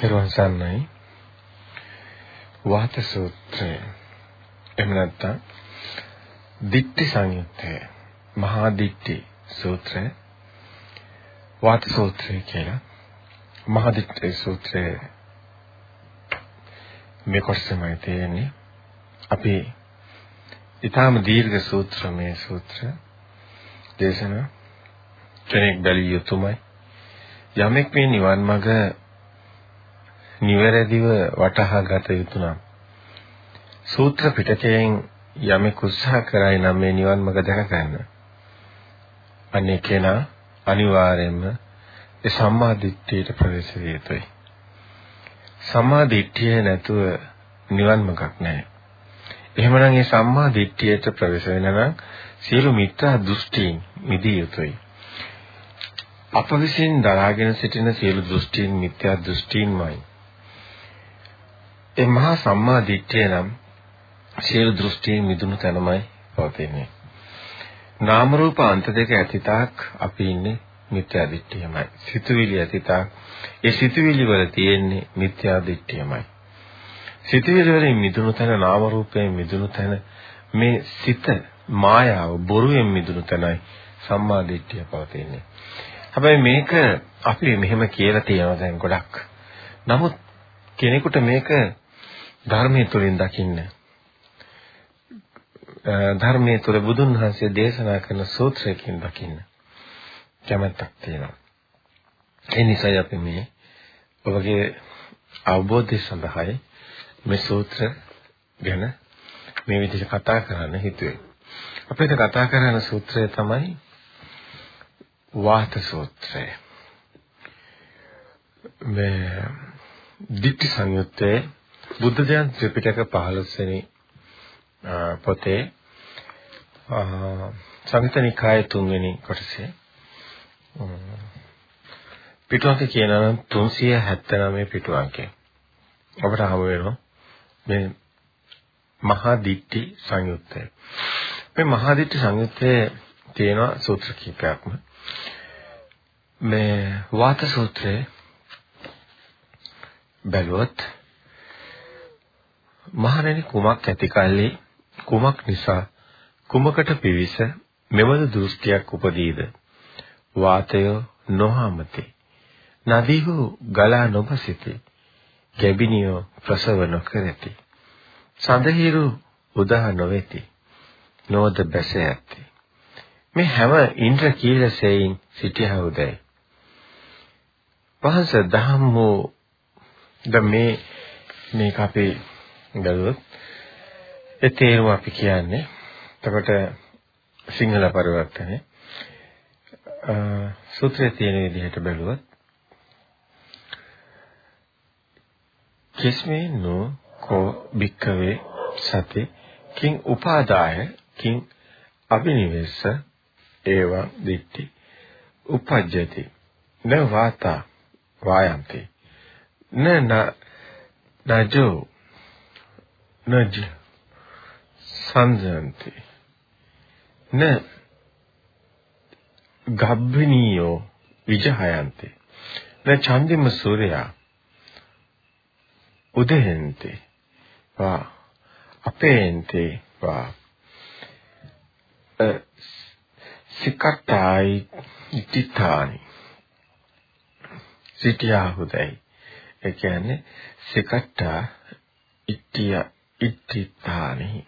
තෙරුවන් සරණයි. වාත සූත්‍රය. එහෙම නැත්නම් දිට්ඨි සංයුත්තය. මහා දිට්ඨි සූත්‍රය. වාත සූත්‍රය කියලා. මහා දිට්ඨි සූත්‍රය මේ කොටසමයි තියෙන්නේ. අපි ඊටාම දීර්ඝ සූත්‍ර මේ සූත්‍ර දේශනා කෙනෙක් බැලිය යුතුමයි. යමෙක් මේ නිවන් මඟ නිවැරදිව වටහා ගත යුතු නම් සූත්‍ර පිටකයෙන් යමෙක් උත්සාහ කරයි නම් මේ නිවන් මඟ දැක ගන්න. අනේ කෙනා අනිවාර්යයෙන්ම ඒ සම්මා දිට්ඨියට ප්‍රවේශ විය යුතුයි. සම්මා දිට්ඨිය නැතුව නිවන් මඟක් නැහැ. එහෙමනම් මේ සම්මා දිට්ඨියට ප්‍රවේශ වෙන නම් සියලු මිත්‍යා දෘෂ්ටීන් මිදිය යුතුයි. අප විසින් දරාගෙන සිටින සියලු දෘෂ්ටීන් මිත්‍යා දෘෂ්ටීන්මයි. ඒ මහා සම්මා දිට්ඨිය නම් සියලු දෘෂ්ටීන් මිදුණු තැනමයි පවතින්නේ. නාම රූප අන්ත දෙක ඇතිතාක් අපි ඉන්නේ මිත්‍යා දිට්ඨියමයි. සිතුවිලි ඇතිතාක් ඒ සිතුවිලි වල තියෙන්නේ මිත්‍යා දිට්ඨියමයි. සිතුවිලි වලින් මිදුණු තැන නාම රූපයෙන් මිදුණු තැන මේ සිත මායාව බොරුවෙන් මිදුණු තැනයි සම්මා දිට්ඨිය පවතින්නේ. හැබැයි මේක අපි මෙහෙම කියලා තියෙනවා දැන් ගොඩක්. නමුත් කෙනෙකුට මේක ධර්මයේ තුලින් දකින්න ධර්මයේ තුල බුදුන් වහන්සේ දේශනා කරන සූත්‍රයකින් දකින්න කැමැත්තක් තියෙනවා. ඒ නිසායි අපි මේ ඔබගේ අවබෝධය සඳහායි මේ සූත්‍ර ගැන මේ විදිහට කතා කරන්න හිතුවේ. අපිට කතා කරන සූත්‍රය තමයි වාත සූත්‍රය. මේ ditthi සංයුත්තේ බුද්ධ ධ්‍යාන ත්‍රිපිටක 15 වෙනි පොතේ සංයුතනිකායේ තුන්වෙනි කොටසේ. පිටුවක කියනවා නම් 379 පිටුවකේ අපට හමු වෙනවා මේ මහා දිට්ඨි සංයුත්තය මේ මහා දිට්ඨි සංයුත්තේ තියෙනවා සූත්‍ර කීපයක්ම. මේ වාත සූත්‍රයේ බැලුවොත් මහණෙනි කුමක් ඇති කල්ලි කුමක් නිසා? කුමකට පිවිස මෙවද දෘෂ්ටියක් උපදීද? වාතය නොහමති. නදීහු ගලා නොබසිති ගැබිනියෝ ප්‍රසව නොකරති. සඳහිරු උදා නොවේති. නොද බැස ඇති. මේ හැම ඉන්ද්‍ර කීලසෙයින් සිටියහුදයි වහන්ස ධම්මෝ දැන් මේ මේක අපි ගලුවොත්. ඒ තේරුම අපි කියන්නේ. එතකොට සිංහල පරිවර්තනය. සූත්‍රයේ තියෙන විදිහට බැලුවොත්. කිස්මේ නෝ කෝ භික්කවේ සති කිං උපාදාය කිං අබිනිවෙස්ස ඒවං දිට්ඨි උපජ්ජති න වාතා වායන්ති න නජෝ නජ සංජන්ති. න ගබ්බනීයෝ විජහයන්ති. න චන්දිම සූර්යා උදහෙන්ති. වා අපේන්ති. වා. සිකට්ටායි ඉතිතානි සිටියාහුදයි ඒ කියන්නේ සිකට්ටා ඉත්තිය ඉත්තිතානි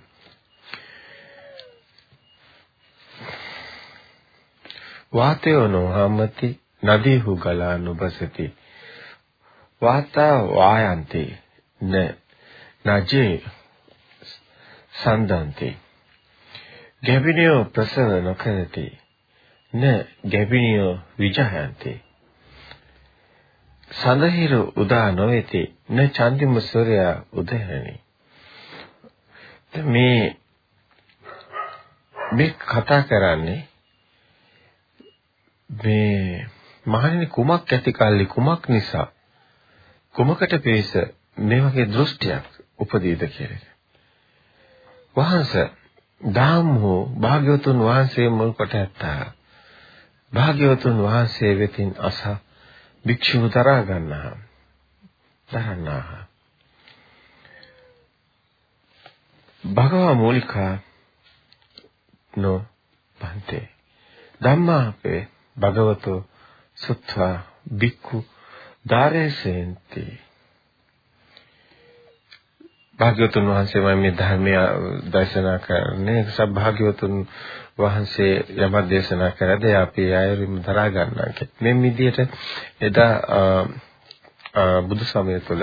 වාතයෝ නොහමති නදීහු ගලා නුබසති. වාතා වායන්ති න නජේ සන්දන්ති. ගැබිනියෝ ප්‍රසව නොකරති න ගැබිනියෝ විජහයන්ති. සඳහිරු උදා නොවේති න චන්දිම සූර්යා උදයනි මේ මේ කතා කරන්නේ මේ මහණෙනි කුමක් ඇති කල්ලි කුමක් නිසා කුමකට පිවිස මේ වගේ දෘෂ්ටියක් උපදීද කියලා. වහන්ස ධම්මෝ භාග්‍යවතුන් වහන්සේ මුල් කොට ඇත්තා. භාග්‍යවතුන් වහන්සේ වෙතින් අස භික්ෂුව තරා ගන්නා. දරන්නාහ. භගවා මූලිකා නෝ පන්තේ. ධම්මාපේ භගවතෝ සුත්වා බික්ඛු ධාරේසෙන්ති. භාග්‍යවතුන් වහන්සේ මේ ධර්මය දේශනා කරන්නේ. සබ්භාග්‍යවතුන් වහන්සේ යමක් දේශනා කරද අපි ආයෙම දරා ගන්නවා මේ විදිහට එදා බුදු සමය තුළ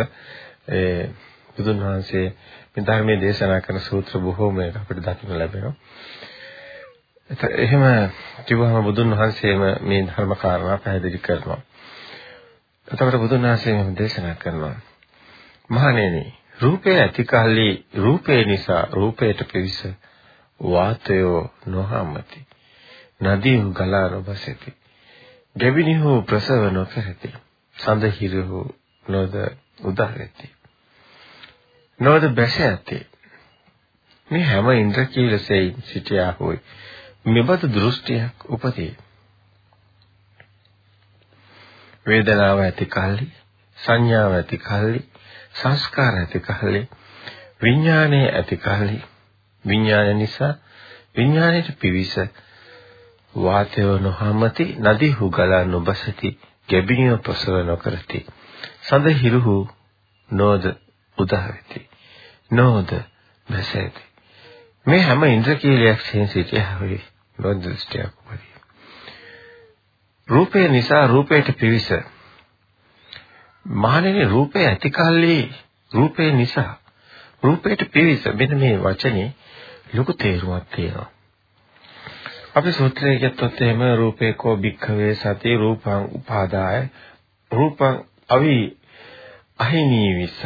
ඒ බුදුන් වහන්සේ මේ ධර්මයේ දේශනා කරන සූත්‍ර බොහෝමයක් අපිට දකින්න ලැබෙනවා. එහෙම කිව්වම බුදුන් වහන්සේම මේ ධර්ම කාරණා පැහැදිලි කරනවා. එතකොට බුදුන් වහන්සේ මෙහෙම දේශනා කරනවා. මහණෙනි, රූපය ඇති කල්ලි රූපේ නිසා රූපයට පිවිස වාතයෝ නොහමති. නදී ගලා නොබසති. ගැවිනිහු ප්‍රසව නොකරති. සඳහිරු නොද උදාරති. නොද බැස ඇති. මේ හැම ඉන්ද්‍රකීලසෙයි සිටියා හොයි මෙබඳු දෘෂ්ටියක් උපදී. වේදනාව ඇති කල්ලි සංඥාව ඇති කල්ලි සංස්කාර ඇති කල්ලි විඥානය ඇති කල්ලි විඥාන නිසා විඥාණයට පිවිස වාතය නොහමති නදී හුගලා නොබසති ගැබිනිය ප්‍රසව නොකරති සඳ හිරුහු නොද උදාවෙති. නොද බැසෙති මේ හැම ඉන්ද්‍රකීලයක් සෙන් සිටියහවේ නොදෘෂ්ටියක් වගේ. රූපය නිසා රූපයට පිවිස මහණෙනි රූපය ඇති කල්ලි රූපය නිසා රූපයට පිවිස මෙන්න මේ වචනේ ලොකු තේරුමක් තියෙනවා. අපි සූත්‍රයේ ගත්තොත් එහෙම රූපේ කෝ භික්ඛවේ සති රූපං උපාදාය රූපං අවි අහිනී විස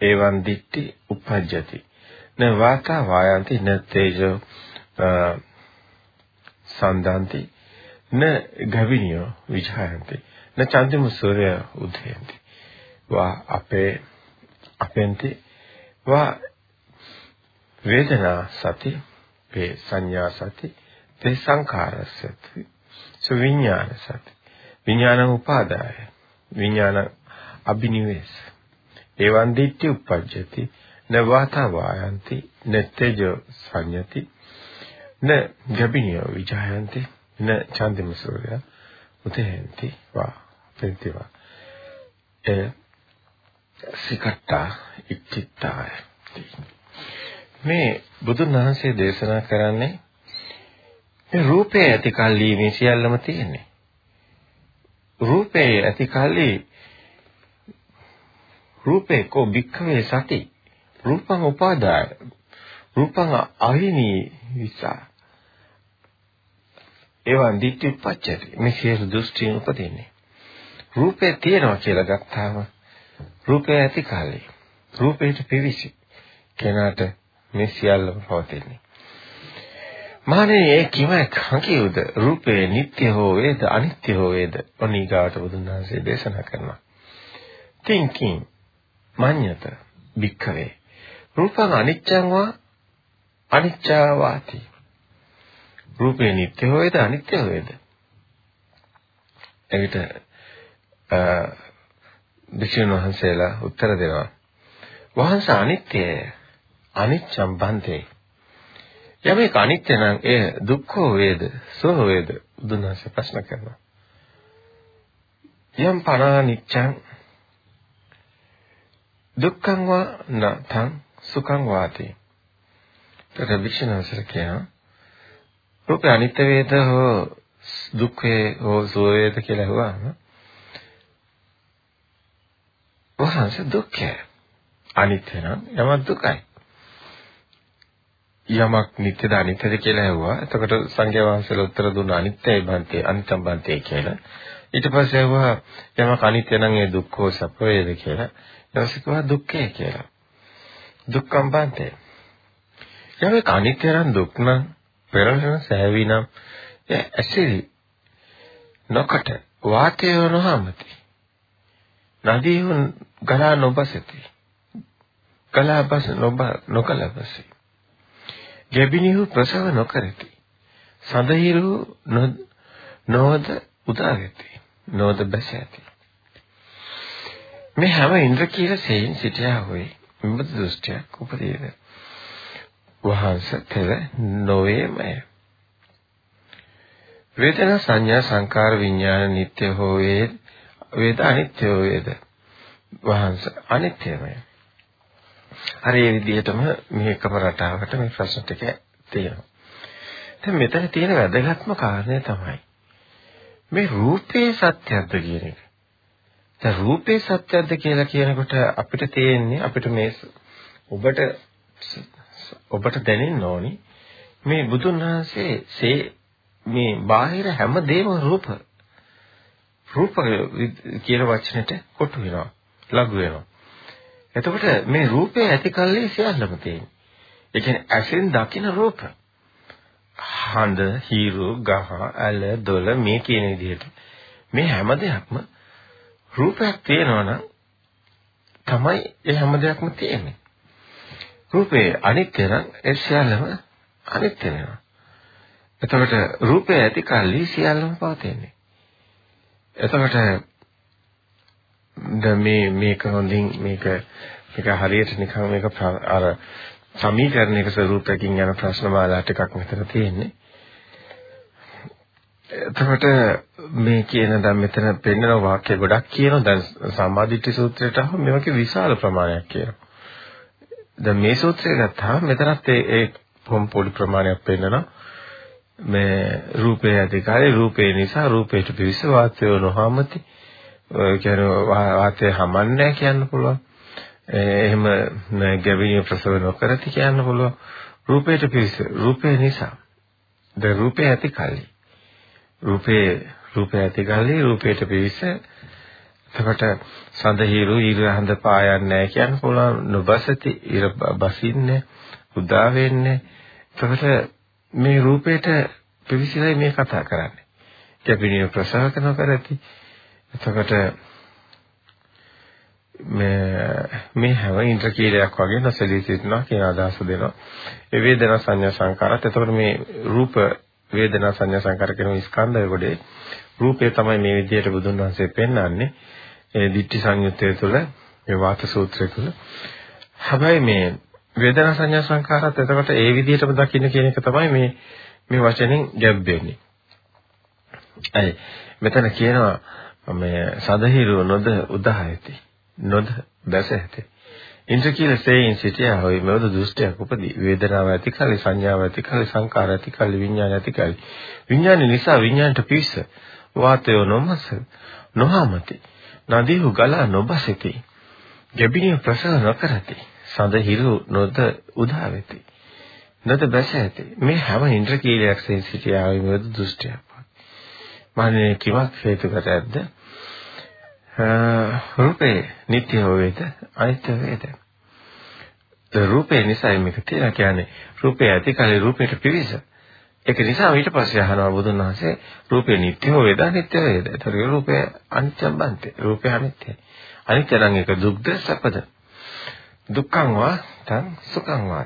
එවං දිට්ටි උපජ්ජති. න වාතා වායන්ති න තේජෝ සන්දාන්ති. න ගවිනියෝ විජයන්ති. න චන්දිම සූර්ය උදයන්ති වා අපේ අපෙන්ති. වා වේදනා සති වේ සංඥා සති තේ සංඛාරසති සුවිඥාන සති. විඥානං උපාදාය. විඥාන අබිනිවේස එවං දිට්ඨි උපජ්ජති නවාතා වායන්ති නත්තේජෝ සංයති න ගබිනියෝ විජයන්ති න චන්දිම සූර්ය උදේන්ති වා පෙන්තිවා ඒ සිකට්ටා ඉච්චිත්තාය මේ බුදුන් වහන්සේ දේශනා කරන්නේ මේ රූපේ ඇති කල්ලි මේ සියල්ලම තියෙන්නේ. රූපේ ඇති කල්ලි රූපේ කෝ භික්ඛවේ සති. රූපං උපාදාය. රූපං අහිනි විසා. එවන් දිට්ඨි පච්චති මේ සියලු දෘෂ්ටියන් උපදින්නේ. රූපේ තියෙනවා කියලා ගත්තාම රූපය ඇති කල්ලි රූපේට පිවිසි. කෙනාට මේ සියල්ලම පවතින්නේ. මහණෙනි ඒ කිම කංකියුද? රූපේ නিত্য හෝ වේද? අනිත්‍ය හෝ වේද? ඔනීගාට බුදුන් වහන්සේ දේශනා කරනවා. Thinking. මඤ්ඤත භික්ඛවේ. රූපං අනිච්චං වා අනිච්චාවාති රූපේ නিত্য හෝ වේද අනිත්‍ය හෝ වේද එවිට වික්ෂුන් වහන්සේලා උත්තර දෙනවා. වහන්සේ අනිත්‍යය අනිච්චම් බන්තේ. යමෙක් අනිත්‍ය නම් එය දුක්ඛෝ වේද සෝ වේද බුදුන්වහන්සේ ප්‍රශ්න කරනවා. යම් පනානිච්ඡං දුක්ඛං වා නතං සුඛං වාති තද වික්ෂණසර කියනවා රූපේ අනිත්‍ය වේද හෝ දුක් වේ හෝ සුව වේද කියලා අහුවාම වහන්සේ දුක්ඛය අනිත්‍ය නම් යමක් දුකයි යමක් නිත්‍යද අනිත්‍යද කියලා ඇහුවා. එතකොට සංඝයා වහන්සේලා උත්තර දුන්නා අනිත්‍යයි බන්තේ අනිත්‍යම් බන්තේ කියලා. ඊට පස්සේ ඇහුවා යමක් අනිත්‍ය නම් ඒ දුක්ඛෝ සප වේද කියලා. ඊට පස්සේ කිව්වා දුක්ඛය කියලා. දුක්ඛම් බන්තේ. යමක් අනිත්‍ය නම් දුක් නම් පෙරලන සෑවි නම් ඒ ඇසිරි නොකට වාතය නොහමති. නදී ගලා නොබසති. ගලා බස නොබ නොකලබසි. ගැබිනිහු ප්‍රසව නොකරති. සඳහිරු නොවද උදා වෙති. නොවද බැස ඇති. මේ හැම ඉන්ද්‍රකීල සේයින් සිටියා හොයි. විමුක්ති දෘෂ්ටියක් උපදීද වහන්සේ තෙල නොවේමය. වේදනා සංඥා සංකාර විඥාන නිට්ටය හෝ වේ වේද අනිත්‍ය වේද වහන්සේ අනිත්‍යමය. හරි මේ විදිහටම මේ එකම රටාවට මේ ප්‍රශ්න ටික තියෙනවා. දැන් මෙතන තියෙන වැදගත්ම කාරණය තමයි මේ රූපේ සත්‍යද්ද කියන එක. දැන් රූපේ සත්‍යද්ද කියලා කියනකොට අපිට තේන්නේ අපිට මේ ඔබට ඔබට දැනෙන්න ඕනි. මේ බුදුන් වහන්සේ මේ බාහිර හැම දෙයක්ම රූප. රූප කියන වචනෙට කොටු වෙනවා ලඝු වෙනවා. එතකොට මේ රූපේ ඇති කල්ලි සියල්ලම තියෙන්නේ. ඒ කියන්නේ ඇසෙන් දකින රූප. හඳ හිරු ගහ ඇල දොල මේ කියන විදිහට මේ හැම දෙයක්ම රූපයක් තියෙනවා නම් තමයි ඒ හැම දෙයක්ම තියෙන්නේ රූපේ අනිත්‍ය නම් ඒ සියල්ලම අනිත්‍ය වෙනවා එතකොට රූපය ඇති කල්ලි සියල්ලම පවතින්නේ. එතකොට දැන් මේ මේක හොඳින් මේක මේක හරියට නිකන් මේක අර සමීකරණයක ස්වරූපයකින් යන ප්‍රශ්න මාලා ටිකක් මෙතන තියෙන්නේ. එතකොට මේ කියන දැන් මෙතන පෙන්නන වාක්‍ය ගොඩක් කියනවා. දැන් සම්මාදිට්ඨි සූත්‍රයට අහම මේ වගේ විශාල ප්‍රමාණයක් කියනවා. දැන් මේ සූත්‍රය ගත්තාම මෙතනත් ඒ ඒ පොඩි ප්‍රමාණයක් පෙන්නනවා. මේ රූපේ ඇතිකාරී රූපේ නිසා රූපේට පිවිස වාතය නොහමති ඒ කියන්නේ වාතය හමන්නේ කියන්න පුළුවන්. එහෙම ගැවිණිය ප්‍රසව නොකරති කියන්න පුළුවන්. රූපේට පිවිස රූපේ නිසා. ද රූපේ ඇතිකාරී රූපේ රූපේ ඇතිකාරී රූපේට පිවිස එතකොට සඳහිරු ඊරහඳ පායන්නේ නැහැ කියන්න පුළුවන් නොබසති ඊර බසින්නේ උදා වෙන්නේ එතකොට මේ රූපේට පිවිසිලයි මේ කතා කරන්නේ. කැපිනිය ප්‍රසව කරන කරති. එතකොට මේ මේ හැම ඉන්ද්‍රකීලයක් වගේ නැසලී සිටිනවා කියන අදහස දෙනවා. ඒ වේදනා සංඥා සංකාරات. එතකොට මේ රූප වේදනා සංඥා සංකාර කියන ස්කන්ධය කොටේ රූපය තමයි මේ විදිහට බුදුන් වහන්සේ පෙන්වන්නේ. ඒ දිට්ඨි සංයුත්තය තුළ මේ වාත සූත්‍රය තුළ. හැබැයි මේ වේදනා සංඥා සංකාරات එතකොට ඒ විදිහටම දකින්න කියන එක තමයි මේ මේ වචනෙන් ගැබ් වෙන්නේ. අය මෙතන කියනවා මේ සදහිරු නොද උදාහයති නොද දැස ඇති. ඉන්ද්‍ර කියලා සේයින් සිටියා හොයි මෙවද දෘෂ්ටියක් උපදී වේදනාව ඇති කලි සංඥාව ඇති කලි සංකාර ඇති කලි විඥාන ඇති කලි විඥාන නිසා විඥාන්ට පිස්ස වාතය නොමස නොහමති නදීහු ගලා නොබසිති ගැබිනිය ප්‍රසව නොකරති සඳ හිරු නොද උදා වෙති. නද බැස ඇති. මේ හැම ඉන්ද්‍රකීලයක් සේ සිටියාවේ මෙවද දෘෂ්ටියක්. මානේ කිවක් හේතු කරද්ද? රූපේ නිට්ටය වේද අනිත්‍ය වේද? රූපේ නිසා මේක තියෙන කියන්නේ රූපේ ඇති කලේ රූපයට පිවිස. ඒක නිසා ඊට පස්සේ අහනවා බුදුන් වහන්සේ රූපේ නිට්ටය වේද අනිත්‍ය වේද? ඒතර රූපේ අනිත්‍යම් බන්තේ. රූපේ අනිත්‍යයි. අනිත්‍ය නම් ඒක දුක්ද සැපද? දුක්ඛං වා තං සුඛං වා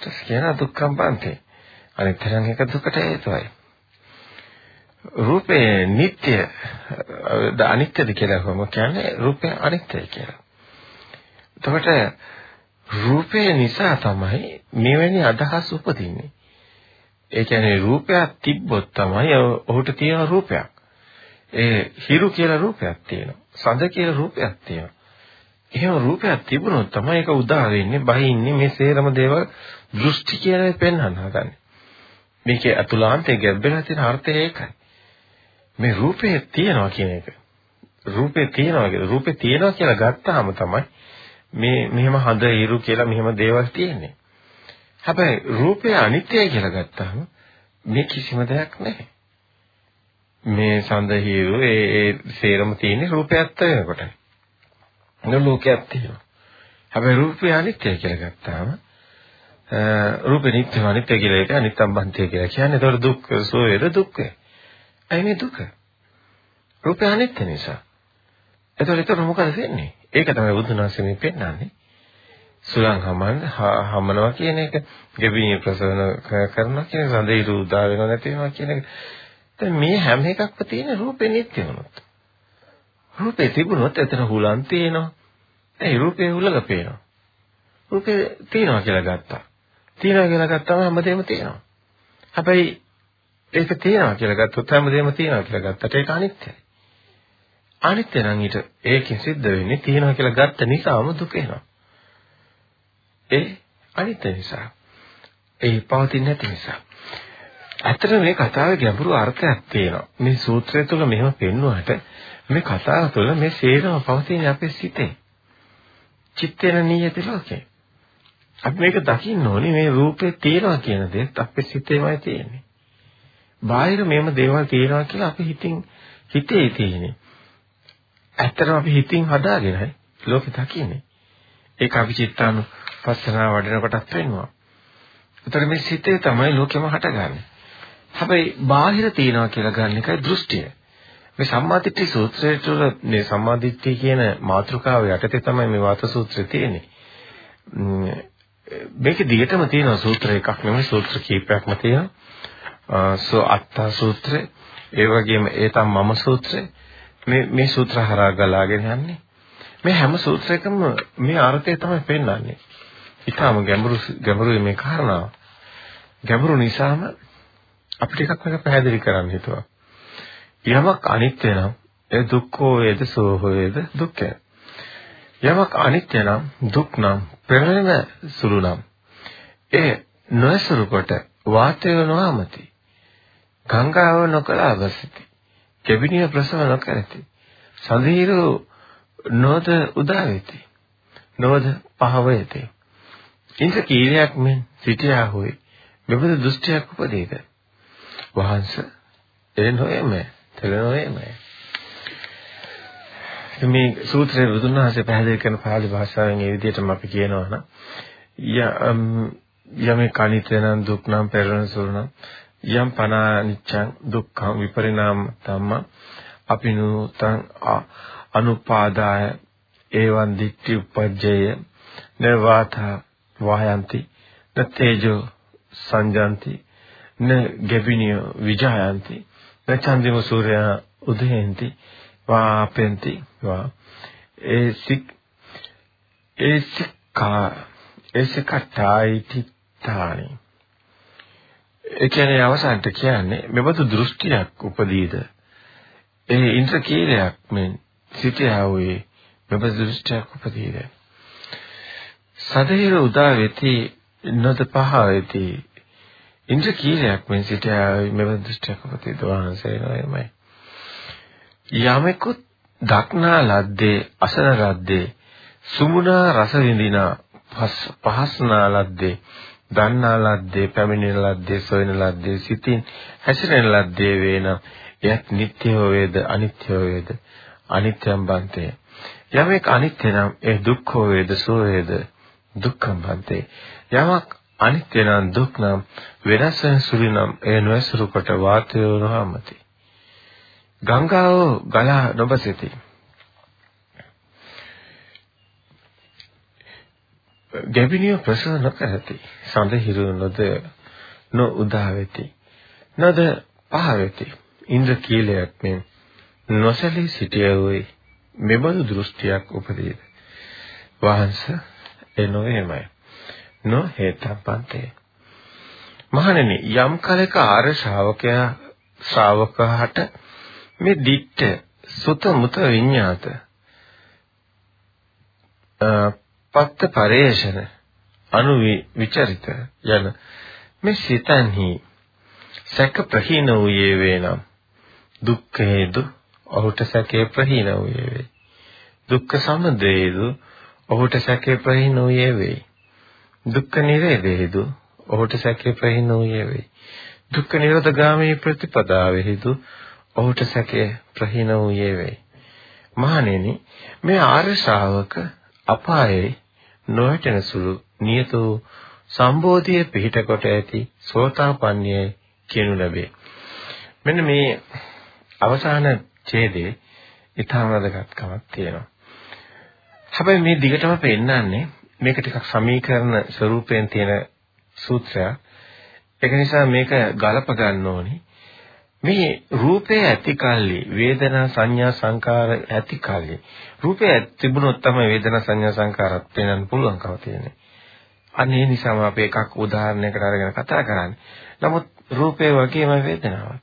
තස් කියන දුක්ඛං පන්ති අනිත් තරම් එක දුකට හේතුවයි රූපේ නিত্য අනිත්‍යද කියලා කොහොම කියන්නේ රූපේ අනිත්‍යයි කියලා එතකොට රූපේ නිසා තමයි මෙවැනි අදහස් උපදින්නේ ඒ කියන්නේ රූපයක් තිබ්බොත් තමයි ඔහුට තියෙන රූපයක් ඒ හිරු කියලා රූපයක් තියෙනවා සඳ කියලා රූපයක් තියෙනවා එහෙම රූපයක් තිබුණොත් තමයි ඒක උදා වෙන්නේ බහින්නේ මේ සේරම දේවල් දෘෂ්ටි කියලා පෙන්වන්න හදන්නේ. මේකේ අතුලාන්තයේ ගැඹෙලා තියෙන අර්ථය ඒකයි. මේ රූපේ තියනවා කියන එක. රූපේ තියනවා කියලා රූපේ තියනවා කියලා ගත්තාම තමයි මේ මෙහෙම හඳ ඉරු කියලා මෙහෙම දේවල් තියෙන්නේ. හැබැයි රූපය අනිත්‍යයි කියලා ගත්තාම මේ කිසිම දෙයක් නැහැ. මේ සඳ හිරු ඒ ඒ සේරම තියෙන්නේ රූපයත් වෙනකොටයි. ලෝකයක් තියෙනවා. හැබැයි රූපය අනිත්‍ය කියලා ගත්තාම රූපේ නිට්ටය අනිත්‍ය කියලා එක අනිත්‍යම් බන්තය කියලා කියන්නේ. ඒතකොට දුක් සෝවේද දුක්ඛය. ඇයි මේ දුක? රූපය අනිත්‍ය නිසා. ඒතකොට ඒතර මොකද වෙන්නේ? ඒක තමයි බුදුන් වහන්සේ මේ පෙන්නන්නේ. සුලං හමන හමනවා කියන එක, ගැබිනී ප්‍රසවන කරනවා කියන සඳේ උදා වෙනව නැති වෙනවා කියන එක. දැන් මේ හැම එකක්ම තියෙන රූපේ නිට්ටය වුණොත්. රූපේ තිබුණොත් එතන හුලන් තියෙනවා. ඒ රූපේ හුලක පේනවා. රූපේ තියෙනවා කියලා ගත්තා. තියෙනවා කියලා ගත්තම හැමදේම තියෙනවා. හැබැයි ඒක තියෙනවා කියලා ගත්තොත් හැමදේම තියෙනවා කියලා ගත්තට ඒක අනිත්‍යයි. අනිත්‍ය නම් ඊට ඒකෙන් සිද්ධ වෙන්නේ තියෙනවා කියලා ගත්ත නිසාම දුක එනවා. ඒ අනිත්‍ය නිසා. ඒ පවතින්නේ නැති නිසා. ඇත්තට මේ කතාවේ ගැඹුරු අර්ථයක් තියෙනවා. මේ සූත්‍රය තුළ මෙහෙම පෙන්වුවාට මේ කතාව තුළ මේ සේරම පවතින අපේ සිතේ. චිත්තේන නියති ලෝකේ. අපි මේක දකින්න ඕනේ මේ රූපේ තියෙනවා කියන දේත් අපේ සිතේමයි තියෙන්නේ. බාහිර මේම දේවල් තියෙනවා කියලා අපි හිතින් හිතේ තියෙන්නේ. ඇත්තටම අපි හිතින් හදාගෙනයි ලෝකෙ දකින්නේ. ඒක අපි චිත්තානුපස්සනාව වඩන කොටත් වෙනවා. ඒතර මේ සිතේ තමයි ලෝකෙම හටගන්නේ. හැබැයි බාහිර තියනවා කියලා ගන්න එකයි දෘෂ්ටිය. මේ සම්මාදිට්ඨි සූත්‍රයේ තුල මේ සම්මාදිට්ඨි කියන මාතෘකාව යටතේ තමයි මේ වාත සූත්‍රය තියෙන්නේ. මේකේ දිගටම තියෙන සූත්‍ර එකක් නෙමෙයි සූත්‍ර කීපයක්ම තියෙනවා. සෝ අත්තා සූත්‍රය, ඒ වගේම ඒතම් මම සූත්‍රය මේ මේ සූත්‍ර හරහා ගලාගෙන යන්නේ. මේ හැම සූත්‍රයකම මේ අර්ථය තමයි පෙන්වන්නේ. ඊටාම ගැඹුරු ගැඹුරු මේ කාරණාව. ගැඹුරු නිසාම අපිට එකක් මේක පැහැදිලි කරන්න හිතුවා. යමක් අනිත්‍ය නම් ඒ දුක්ඛෝ වේද සෝ වේද දුක්ඛය. යමක් අනිත්‍ය නම් දුක් නම් පෙරලෙන සුළු නම් ඒ නොයසුරු කොට වාතය නොවමති. ගංගාව නොකලා වසිති. කෙබිනිය ප්‍රසව නොකරති. සඳීරු නොද උදා වෙති. නොද පහව වෙති. ඉන්ද්‍ර කීරයක් මෙන් සිටියා හොයි. මෙබඳු දෘෂ්ටියක් උපදීද වහන්ස එනොයම තෙලනොයම මේ සූත්‍රයේ බුදුන් වහන්සේ පැහැදිලි කරන පාලි භාෂාවෙන් ඒ විදිහටම අපි කියනවා නම් යමේ කනිතේනම් දුක් නම් පෙරණ සුරණ යම් පනානිච්ඡං දුක්ඛං විපරිණාම ධම්ම අපිනුතං අනුපාදාය එවං දිට්ඨි උපජ්ජය නවාත වායන්ති නතේජෝ සංජාන්ති න ගැබිනිය විජයන්ති න චන්දිම සූර්යා උදේන්ති වාපෙන්ති වා. ඒ සික් ඒ සික්කා ඒ සිකටායිති තානි ඒ කියන්නේ අවසානට කියන්නේ මෙබඳු දෘෂ්ටියක් උපදීද? ඒ ඉන්ද්‍රකීලයක් මෙන් සිටියා වූයේ මෙබඳු දෘෂ්ටියක් උපදීද? සදහිර උදා වෙති නොද පහ වෙති ඉන්ද්‍ර කීලයක් මෙන් සිටියා මෙබඳු දෘෂ්ටියක් උපදීද වහන්සේ නෝයමයි. යමෙකුත් දක්නා ලද්දේ අසන ලද්දේ සුමුණා රස විඳිනා පහස්නා ලද්දේ දන්නා ලද්දේ පැමිණෙන ලද්දේ සොයන ලද්දේ සිතින් හැසිරෙන ලද්දේ වේන එයත් නිට්ටය වේද අනිත්‍ය වේද? අනිත්‍යම් බන්තේ යමෙක් අනිත්‍ය නම් ඒ දුක්ඛ වේද සෝ වේද? දුක්ඛම් බන්තේ. යමක් අනිත්‍ය නම් දුක් නම් වෙනස් වෙන සුළු නම් ඒ නොයසුරු කොට වාතය නොහමති ගංගාව ගලා නොබසිතී. ගැබිනිය ප්‍රසව නොකරති. සඳ හිරු නොද නො උදා වෙති. නද පහ වෙති. ඉන්ද්‍ර කීලයක් මෙන් නොසලී සිටියෝයි මෙබඳු දෘෂ්ටියක් උපදීද? වහන්ස එනොෙමයි නො හේතපන්තේ මහණෙනි යම් කලක ආර්ය ශ්‍රාවකයා ශ්‍රාවකහට මේ දිට්ඨ සුත මුත විඤ්ඤාත පත්ත පරේෂණ අනු විචරිත යන මේ සිතන්හි සැක ප්‍රහීන වූයේ වේනම් දුක්ඛ හේතු ඔහුට සැකේ ප්‍රහීන වූයේ වේ. දුක්ඛ සමුදයේදු ඔහුට සැකේ ප්‍රහීන වූයේ වේ දුක්ඛ නිරේධේදු ඔහුට සැකේ ප්‍රහීන වූයේ වේ දුක්ඛ නිරෝධගාමී ප්‍රතිපදාවෙහිදු ඔහුට සැකේ ප්‍රහීන වූයේ වේ මහණෙනි මේ ආර්ය ශ්‍රාවක අපායේ නොවැටෙන සුළු නියතෝ සම්බෝධිය පිහිට කොට ඇති සෝතාපන්නය කියනු ලැබේ. මෙන්න මේ අවසාන ඡේදයේ ඊටම වැදගත්කමක් තියෙනවා. හැබැයි මේ දිගටම පෙන්නන්නේ මේක ටිකක් සමීකරණ ස්වරූපයෙන් තියෙන සූත්‍රයක්. ඒක නිසා මේක ගලප ගන්න ඕනි. මේ රූපය ඇති කල්ලි වේදනා සංඥා සංකාර ඇති කල්ලි රූපය තිබුණොත් තමයි වේදනා සංඥා සංකාරත් පේන්න පුළුවන්කම තියෙන්නේ. අනේ නිසාම අපි එකක් උදාහරණයකට අරගෙන කතා කරන්නේ. නමුත් රූපය වගේම වේදනාවක්.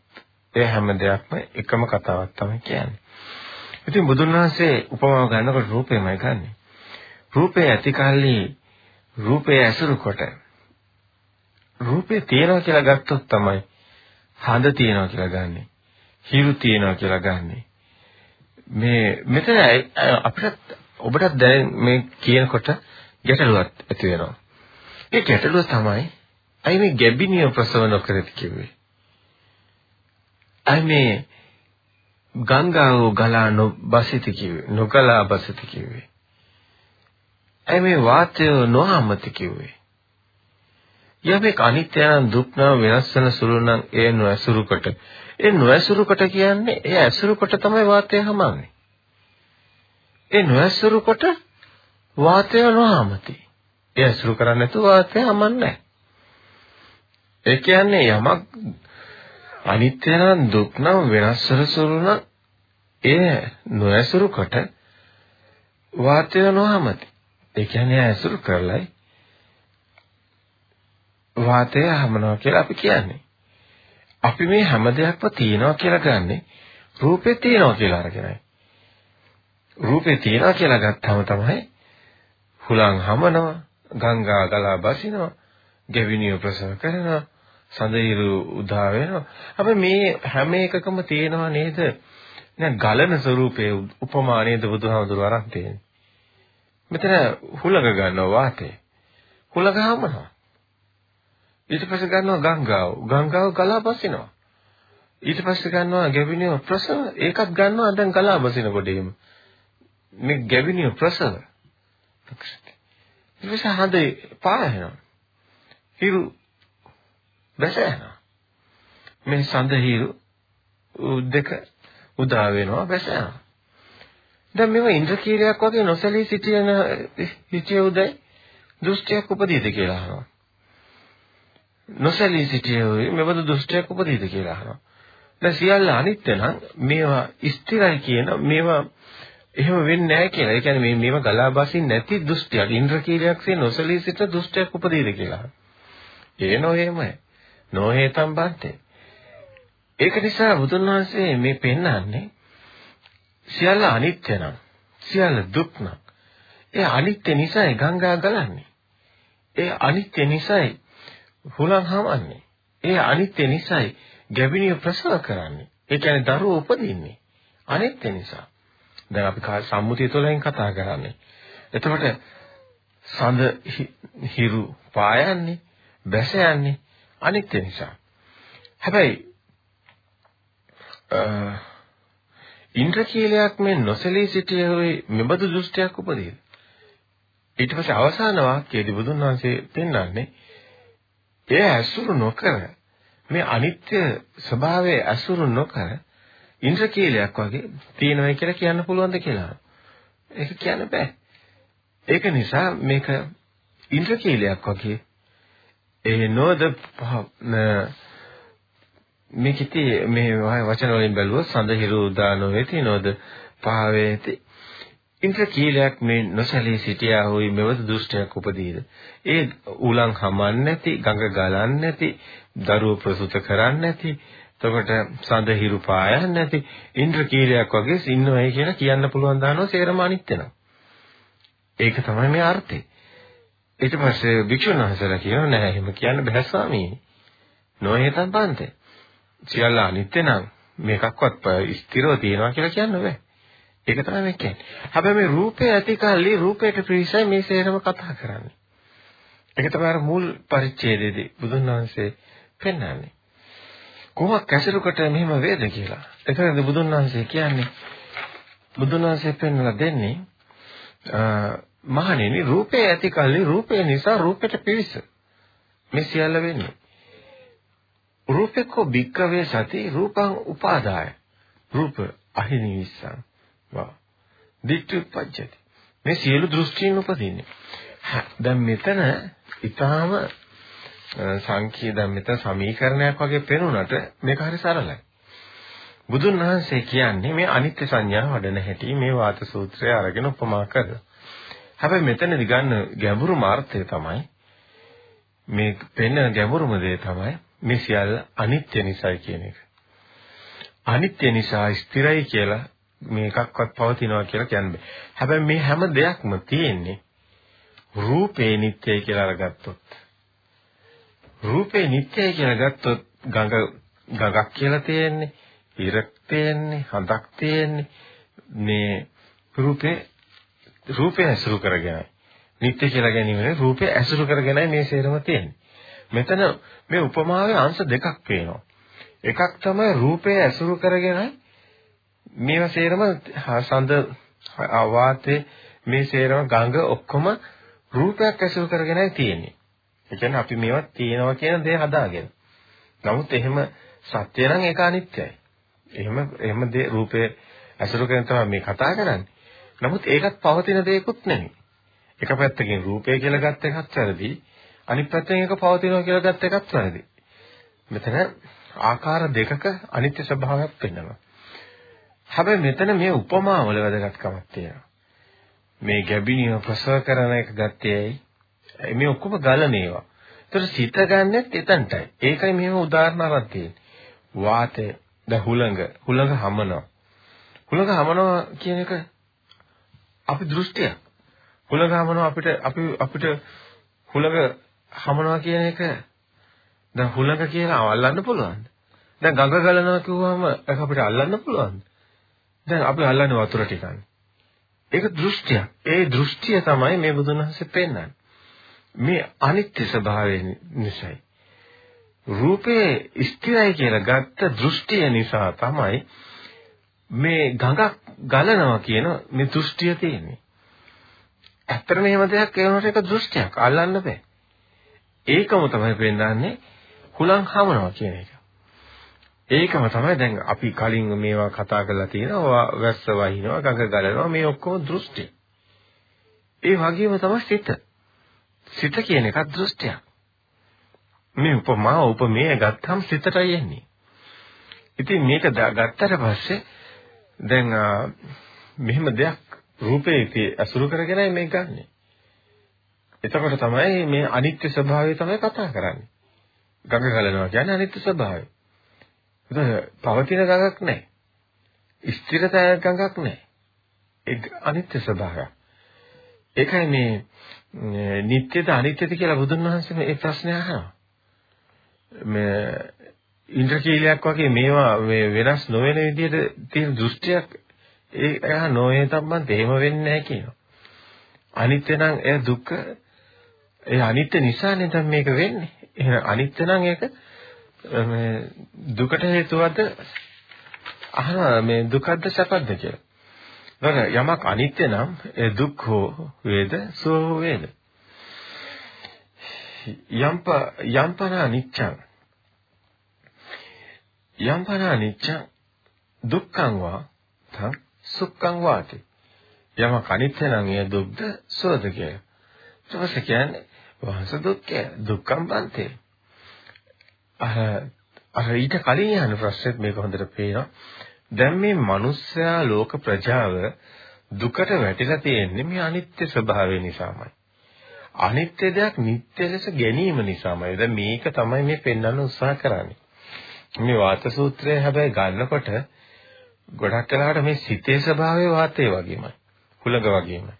ඒ හැම දෙයක්ම එකම කතාවක් තමයි කියන්නේ. ඉතින් බුදුන් වහන්සේ උපමාව ගන්නකොට රූපයමයි ගන්නෙ. රූපය ඇති කල්ලි රූපය ඇසුරු කොට රූපේ තියෙනවා කියලා ගත්තොත් තමයි හඳ තියෙනවා කියලා ගන්නෙ. හිරු තියෙනවා කියලා ගන්නෙ. මේ මෙතන අපිට ඔබට දැන් මේ කියනකොට ගැටලුවක් ඇති වෙනවා. ඒ ගැටලුව තමයි අයි මේ ගැබිනිය ප්‍රසව නොකරද කිව්වේ. අයි මේ ගංගාව ගලා නොබසිත කිව්වේ. නොගලා බසිත කිව්වේ. අයි මේ වාතය නොහමති කිව්වේ. යමෙක් අනිත්‍ය නම් දුක් නම් වෙනස් වෙන සුළු නම් ඒ නොඇසුරු කොට ඒ නොඇසුරු කොට කියන්නේ ඒ ඇසුරු කොට තමයි වාතය හමන්නේ ඒ නොඇසුරු කොට වාතය නොහමති ඒ ඇසුරු කරන්නේ නැතුව වාතය හමන්නේ ඒ කියන්නේ යමක් අනිත්‍ය නම් දුක් නම් වෙනස් වෙන සුළු නම් ඒ නොඇසුරු කොට වාතය නොහමති ඒ කියන්නේ ඇසුරු කරලයි වාතය හමනවා කියලා අපි කියන්නේ. අපි මේ හැම දෙයක්ම තියෙනවා කියලා ගන්නෙ රූපේ තියෙනවා කියලා අරගෙනයි. රූපේ තියෙනවා කියලා ගත්තාම තමයි හුලං හමනවා, ගංගා ගලා බසිනවා, ගෙවිනිය ප්‍රසව කරනවා, සඳහිරු උදා වෙනවා. අපි මේ හැම එකකම තියෙනවා නේද? දැන් ගලන ස්වරූපයේ උපමා නේද බුදුහාමුදුරුවෝ අරන් තියෙන්නේ. මෙතන හුලඟ ගන්නවා වාතේ. හුලඟ හමනවා. ඊට පස්සේ ගන්නවා ගංගාව. ගංගාව ගලා බසිනවා. ඊට පස්සේ ගන්නවා ගැවිනිය ප්‍රසව. ඒකත් ගන්නවා දැන් ගලා බසිනකොට එහෙම. මේ ගැවිනිය ප්‍රසව. ඊට පස්සේ හදේ පායනවා. හිරු බැසෙනවා. මේ සඳ හිරු දෙක උදා වෙනවා බැසෙනවා. දැන් මේව ඉන්ද්‍රකීලයක් වගේ නොසලී සිටින හිතිය උදයි දෘෂ්ටියක් උපදීද කියලා අහනවා. නොසැලී සිටියේ මෙබඳු දුෂ්ටයක් උපදීද කියලා අහනවා. දැන් සියල්ල අනිත්‍ය නම් මේවා ස්ථිරයි කියන මේවා එහෙම වෙන්නේ නැහැ කියලා. ඒ කියන්නේ මේ මේවා ගලා බසින් නැති දුෂ්ටයක්. ඉන්ද්‍රකීලයක්සේ නොසලී සිට දුෂ්ටයක් උපදීද කියලා. ඒ නොහෙමයි. නොහේතම් බන්තේ. ඒක නිසා බුදුන් වහන්සේ මේ පෙන්වන්නේ සියල්ල අනිත්‍ය නම් සියල්ල දුක් නම් ඒ අනිත්‍ය නිසායි ගංගා ගලන්නේ. ඒ අනිත්‍ය නිසායි හුලං හමන්නේ. ඒ අනිත්‍ය නිසායි ගැබිනිය ප්‍රසව කරන්නේ. ඒ කියන්නේ දරුවෝ උපදින්නේ. අනිත්‍ය නිසා. දැන් අපි සම්මුතිය තුළින් කතා කරන්නේ. එතකොට සඳ හිරු පායන්නේ, බැස යන්නේ අනිත්‍ය නිසා. හැබැයි ඉන්ද්‍රකීලයක් මේ නොසලී සිටියේ මෙබඳු දෘෂ්ටියක් උපදීද? ඊට පස්සේ අවසාන වාක්‍යයේදී බුදුන් වහන්සේ පෙන්වන්නේ එය ඇසුරු නොකර මේ අනිත්‍ය ස්වභාවය ඇසුරු නොකර ඉන්ද්‍රකීලයක් වගේ තියෙනවා කියලා කියන්න පුළුවන්ද කියලා. ඒක කියන්න බෑ. ඒක නිසා මේක ඉන්ද්‍රකීලයක් වගේ ඒ නොද මේකිතේ මේ වචන වලින් බැලුවොත් සඳහිරු උදානෝ වෙති නොද පහවේති. ඉන්ද්‍රකීලයක් මේ නොසැලී සිටියා හොයි මෙවද දුෂ්ටයක් උපදීද? ඒ උලන් හමන්නේ නැති ගඟ ගලන්නේ නැති දරුව ප්‍රසූත කරන්නේ නැති එතකොට සඳ හිරු පායන්නේ නැති ඉන්ද්‍රකීලයක් වගේ ඉන්නවයි කියලා කියන්න පුළුවන් දානවා සේරම අනිත්‍ය නම්. ඒක තමයි මේ අර්ථය. ඊට පස්සේ භික්ෂුන් වහන්සේලා කියනවා නෑ එහෙම කියන්න බෑ ස්වාමීනි නොහේතම් පන්තේ සියල්ල අනිත්‍ය නම් මේකක්වත් ස්ථිරව තියෙනවා කියලා කියන්න බෑ ඒක තමයි මේ කියන්නේ. හැබැයි මේ රූපය ඇති කල්ලි රූපයට ප්‍රිසයි මේ සේරම කතා කරන්නේ. ඒක තමයි අර මුල් පරිච්ඡේදයේදී බුදුන් වහන්සේ පෙන්වන්නේ. කොහොමද කැසිරුකට මෙහෙම වේද කියලා. එතනද බුදුන් වහන්සේ කියන්නේ බුදුන් වහන්සේ පෙන්වලා දෙන්නේ මහණෙනි රූපේ ඇති කල්ලි රූපේ නිසා රූපයට පිවිස. මේ සියල්ල වෙන්නේ. රූපේකෝ භික්කවේ සති රූපං උපාදාය. රූප අහිනිවිස්සං වා දිට්ඨිපච්චති මේ සියලු දෘෂ්ටීන් උපදින්නේ දැන් මෙතන ඊටාම සංකීර්ණ දැන් මෙතන සමීකරණයක් වගේ පෙනුනට මේක හරි සරලයි බුදුන් වහන්සේ කියන්නේ මේ අනිත්‍ය සංඥා වඩන හැටි මේ වාත සූත්‍රය අරගෙන උපමා කරලා. හැබැයි මෙතනදි ගන්න ගැඹුරු මාර්ථය තමයි මේ පෙන්න ගැඹුරුම දේ තමයි මේ සියල්ල අනිත්‍ය නිසායි කියන එක. අනිත්‍ය නිසා ස්ථිරයි කියලා මේකක්වත් පවතිනවා කියලා කියන්නේ. හැබැයි මේ හැම දෙයක්ම තියෙන්නේ රූපේ නිට්ටයයි කියලා අරගත්තොත්. රූපේ නිට්ටයයි කියලා ගත්තොත් ගඟ ගඟක් කියලා තියෙන්නේ, ඉරක් තියෙන්නේ, හඳක් තියෙන්නේ. මේ රූපේ රූපය ඇසුරු කරගෙනයි. නිත්‍ය කියලා ගැනීමනේ රූපය ඇසුරු කරගෙනයි මේ සේරම තියෙන්නේ. මෙතන මේ උපමාවේ අංශ දෙකක් පේනවා. එකක් තමයි රූපය ඇසුරු කරගෙනයි මේවා සේරම සඳ වාතේ මේ සේරම ගඟ ඔක්කොම රූපයක් ඇසුරු කරගෙනයි තියෙන්නේ. ඒ කියන්නේ අපි මේවා තියෙනවා කියන දේ හදාගෙන. නමුත් එහෙම සත්‍ය නම් ඒක අනිත්‍යයි. එහෙම එහෙම දේ රූපේ ඇසුරු කරගෙන තමයි මේ කතා කරන්නේ. නමුත් ඒකත් පවතින දෙයක්වත් නෙමෙයි. එක පැත්තකින් රූපය කියලා ගත්ත එකත් වැරදි. අනිත් පැත්තෙන් ඒක පවතිනවා කියලා ගත්ත එකත් වැරදි. මෙතන ආකාර දෙකක අනිත්‍ය ස්වභාවයක් පෙන්වනවා. හැබැයි මෙතන මේ උපමාවල වැදගත්කමක් තියෙනවා. මේ ගැබිනිය ප්‍රසව කරන එක ගත්තේ මේ ඔක්කොම ගලන ඒවා. ඒතර සිත ගන්නෙත් එතනටයි. ඒකයි මෙහෙම උදාහරණ අරන් තියෙන්නේ. වාතය, ද හුළඟ, හුළඟ හමනවා. හුළඟ හමනවා කියන එක අපි දෘෂ්ටියක්. හුළඟ හමනවා අපිට අපි අපිට හුළඟ හමනවා කියන එක දැන් හුළඟ කියලා අල්ලන්න පුළුවන්ද? දැන් ගඟ ගලනවා කිව්වම ඒක අපිට අල්ලන්න පුළුවන්ද? දැන් අපි අල්ලන්නේ වතුර ටිකන්නේ. ඒක දෘෂ්ටියක්. ඒ දෘෂ්ටිය තමයි මේ බුදුන් වහන්සේ පෙන්වන්නේ. මේ අනිත්‍ය ස්වභාවය නිසායි. රූපේ ස්ථිරයි කියලා ගත්ත දෘෂ්ටිය නිසා තමයි මේ ගඟක් ගලනවා කියන මේ දෘෂ්ටිය තියෙන්නේ. ඇත්තටම එහෙම දෙයක් ඒ වුණාට ඒක දෘෂ්ටියක් අල්ලන්න බෑ. ඒකම තමයි පෙන්වන්නේ හුලං හමනවා කියන එක. ඒකම තමයි දැන් අපි කලින් මේවා කතා කරලා තියෙනවා වැස්ස වහිනවා ගඟ ගලනවා මේ ඔක්කොම දෘෂ්ටි. ඒ වගේම තමයි සිත. සිත කියන එකත් දෘෂ්ටියක්. මේ උපමා උපමේය ගත්තම සිතටයි එන්නේ. ඉතින් මේක ගත්තට පස්සේ දැන් මෙහෙම දෙයක් රූපේ අසුරු කරගෙනයි මේ ගන්නෙ. එතකොට තමයි මේ අනිත්‍ය ස්වභාවය තමයි කතා කරන්නේ. ගඟ ගලනවා කියන්නේ අනිත්‍ය ස්වභාවය. ඒක පවතින ගඟක් නැහැ. ස්ථිර ගඟක් නැහැ. ඒක අනිත්‍ය ස්වභාවය. ඒකයි මේ නිට්ටයද අනිත්‍යද කියලා බුදුන් වහන්සේ මේ ප්‍රශ්නේ අහනවා. මේ ඉන්ද්‍රකීලයක් වගේ මේවා මේ වෙනස් නොවන විදිහට තියෙන දෘෂ්ටියක් ඒ එයා නොවේ තම්මන් තේම වෙන්නේ නැහැ කියනවා. අනිත්‍ය නම් එය දුක්ඛ ඒ අනිත්‍ය නිසානේ දැන් මේක වෙන්නේ. එහෙනම් අනිත්‍ය නම් ඒක මේ දුකට හේතුවද අහනවා මේ දුකද්ද සැපද්ද කියලා. නේද යමක් අනිත්‍ය නම් ඒ දුක් හෝ වේද සෝ වේද. යම්ප යම්පන අනිච්චං යම්පන අනිච්චං දුක්ඛං වා තං සුඛං වාති. යමක් අනිත්‍ය නම් ඒ දුක්ද සෝද කියලා. ඊට පස්සේ කියන්නේ වහස දුක්ඛය දුක්ඛම් බන්තේ. අර අර ඊට කලින් යන ප්‍රශ්නෙත් මේක හොඳට පේනවා. දැන් මේ මිනිස්සයා ලෝක ප්‍රජාව දුකට වැටිලා තියෙන්නේ මේ අනිත්‍ය ස්වභාවය නිසාමයි. අනිත්‍ය දෙයක් නිට්ටය ලෙස ගැනීම නිසාමයි. දැන් මේක තමයි මේ පෙන්වන්න උත්සාහ කරන්නේ. මේ වාත සූත්‍රය හැබැයි ගන්නකොට ගොඩක් වෙලාවට මේ සිතේ ස්වභාවය වාතේ වගේමයි. හුලඟ වගේමයි.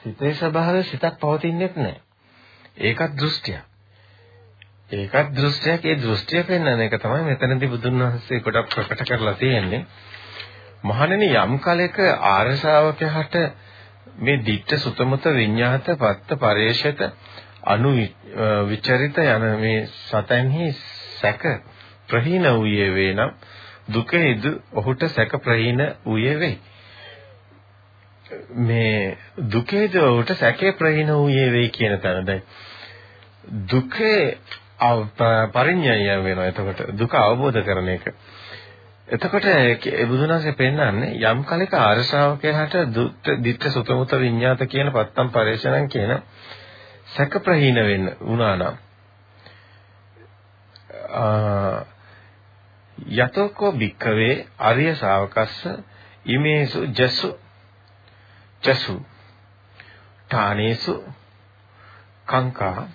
සිතේ ස්වභාවය සිතක් පවතින්නේ නැහැ. ඒකත් දෘෂ්ටියක්. ඒකත් දෘෂ්ටියක්. ඒ දෘෂ්ටිය පෙන්වන එක තමයි මෙතනදී බුදුන් වහන්සේ ගොඩක් ප්‍රකට කරලා තියෙන්නේ. මහණෙනි යම් කලෙක ආර්ය ශ්‍රාවකයාට මේ ditta සුතමත විඤ්ඤාත පත්ත පරේෂත අනු විචරිත යන මේ සතන්හි සැක ප්‍රහීන වූයේ වේනම් දුකෙහිද ඔහුට සැක ප්‍රහීන වූයේ වෙයි. මේ දුකේද ඔහුට සැකේ ප්‍රහීන වූයේ වෙයි කියන තැන දැන් දුකේ පරිඥය වෙනවා එතකොට දුක අවබෝධ කරන එක. එතකොට බුදුනාසේ පෙන්වන්නේ යම් කලක ආර්ය ශ්‍රාවකයාට දිත්ත සුතමුත විඤ්ඤාත කියන පත්තම් පරේෂණම් කියන සැක ප්‍රහීන වෙන්න වුණා නම් යතෝකෝ භික්කවේ අරිය ශාවකස්ස ඉමේසු ජසු ජසු ඨානේසු කංකා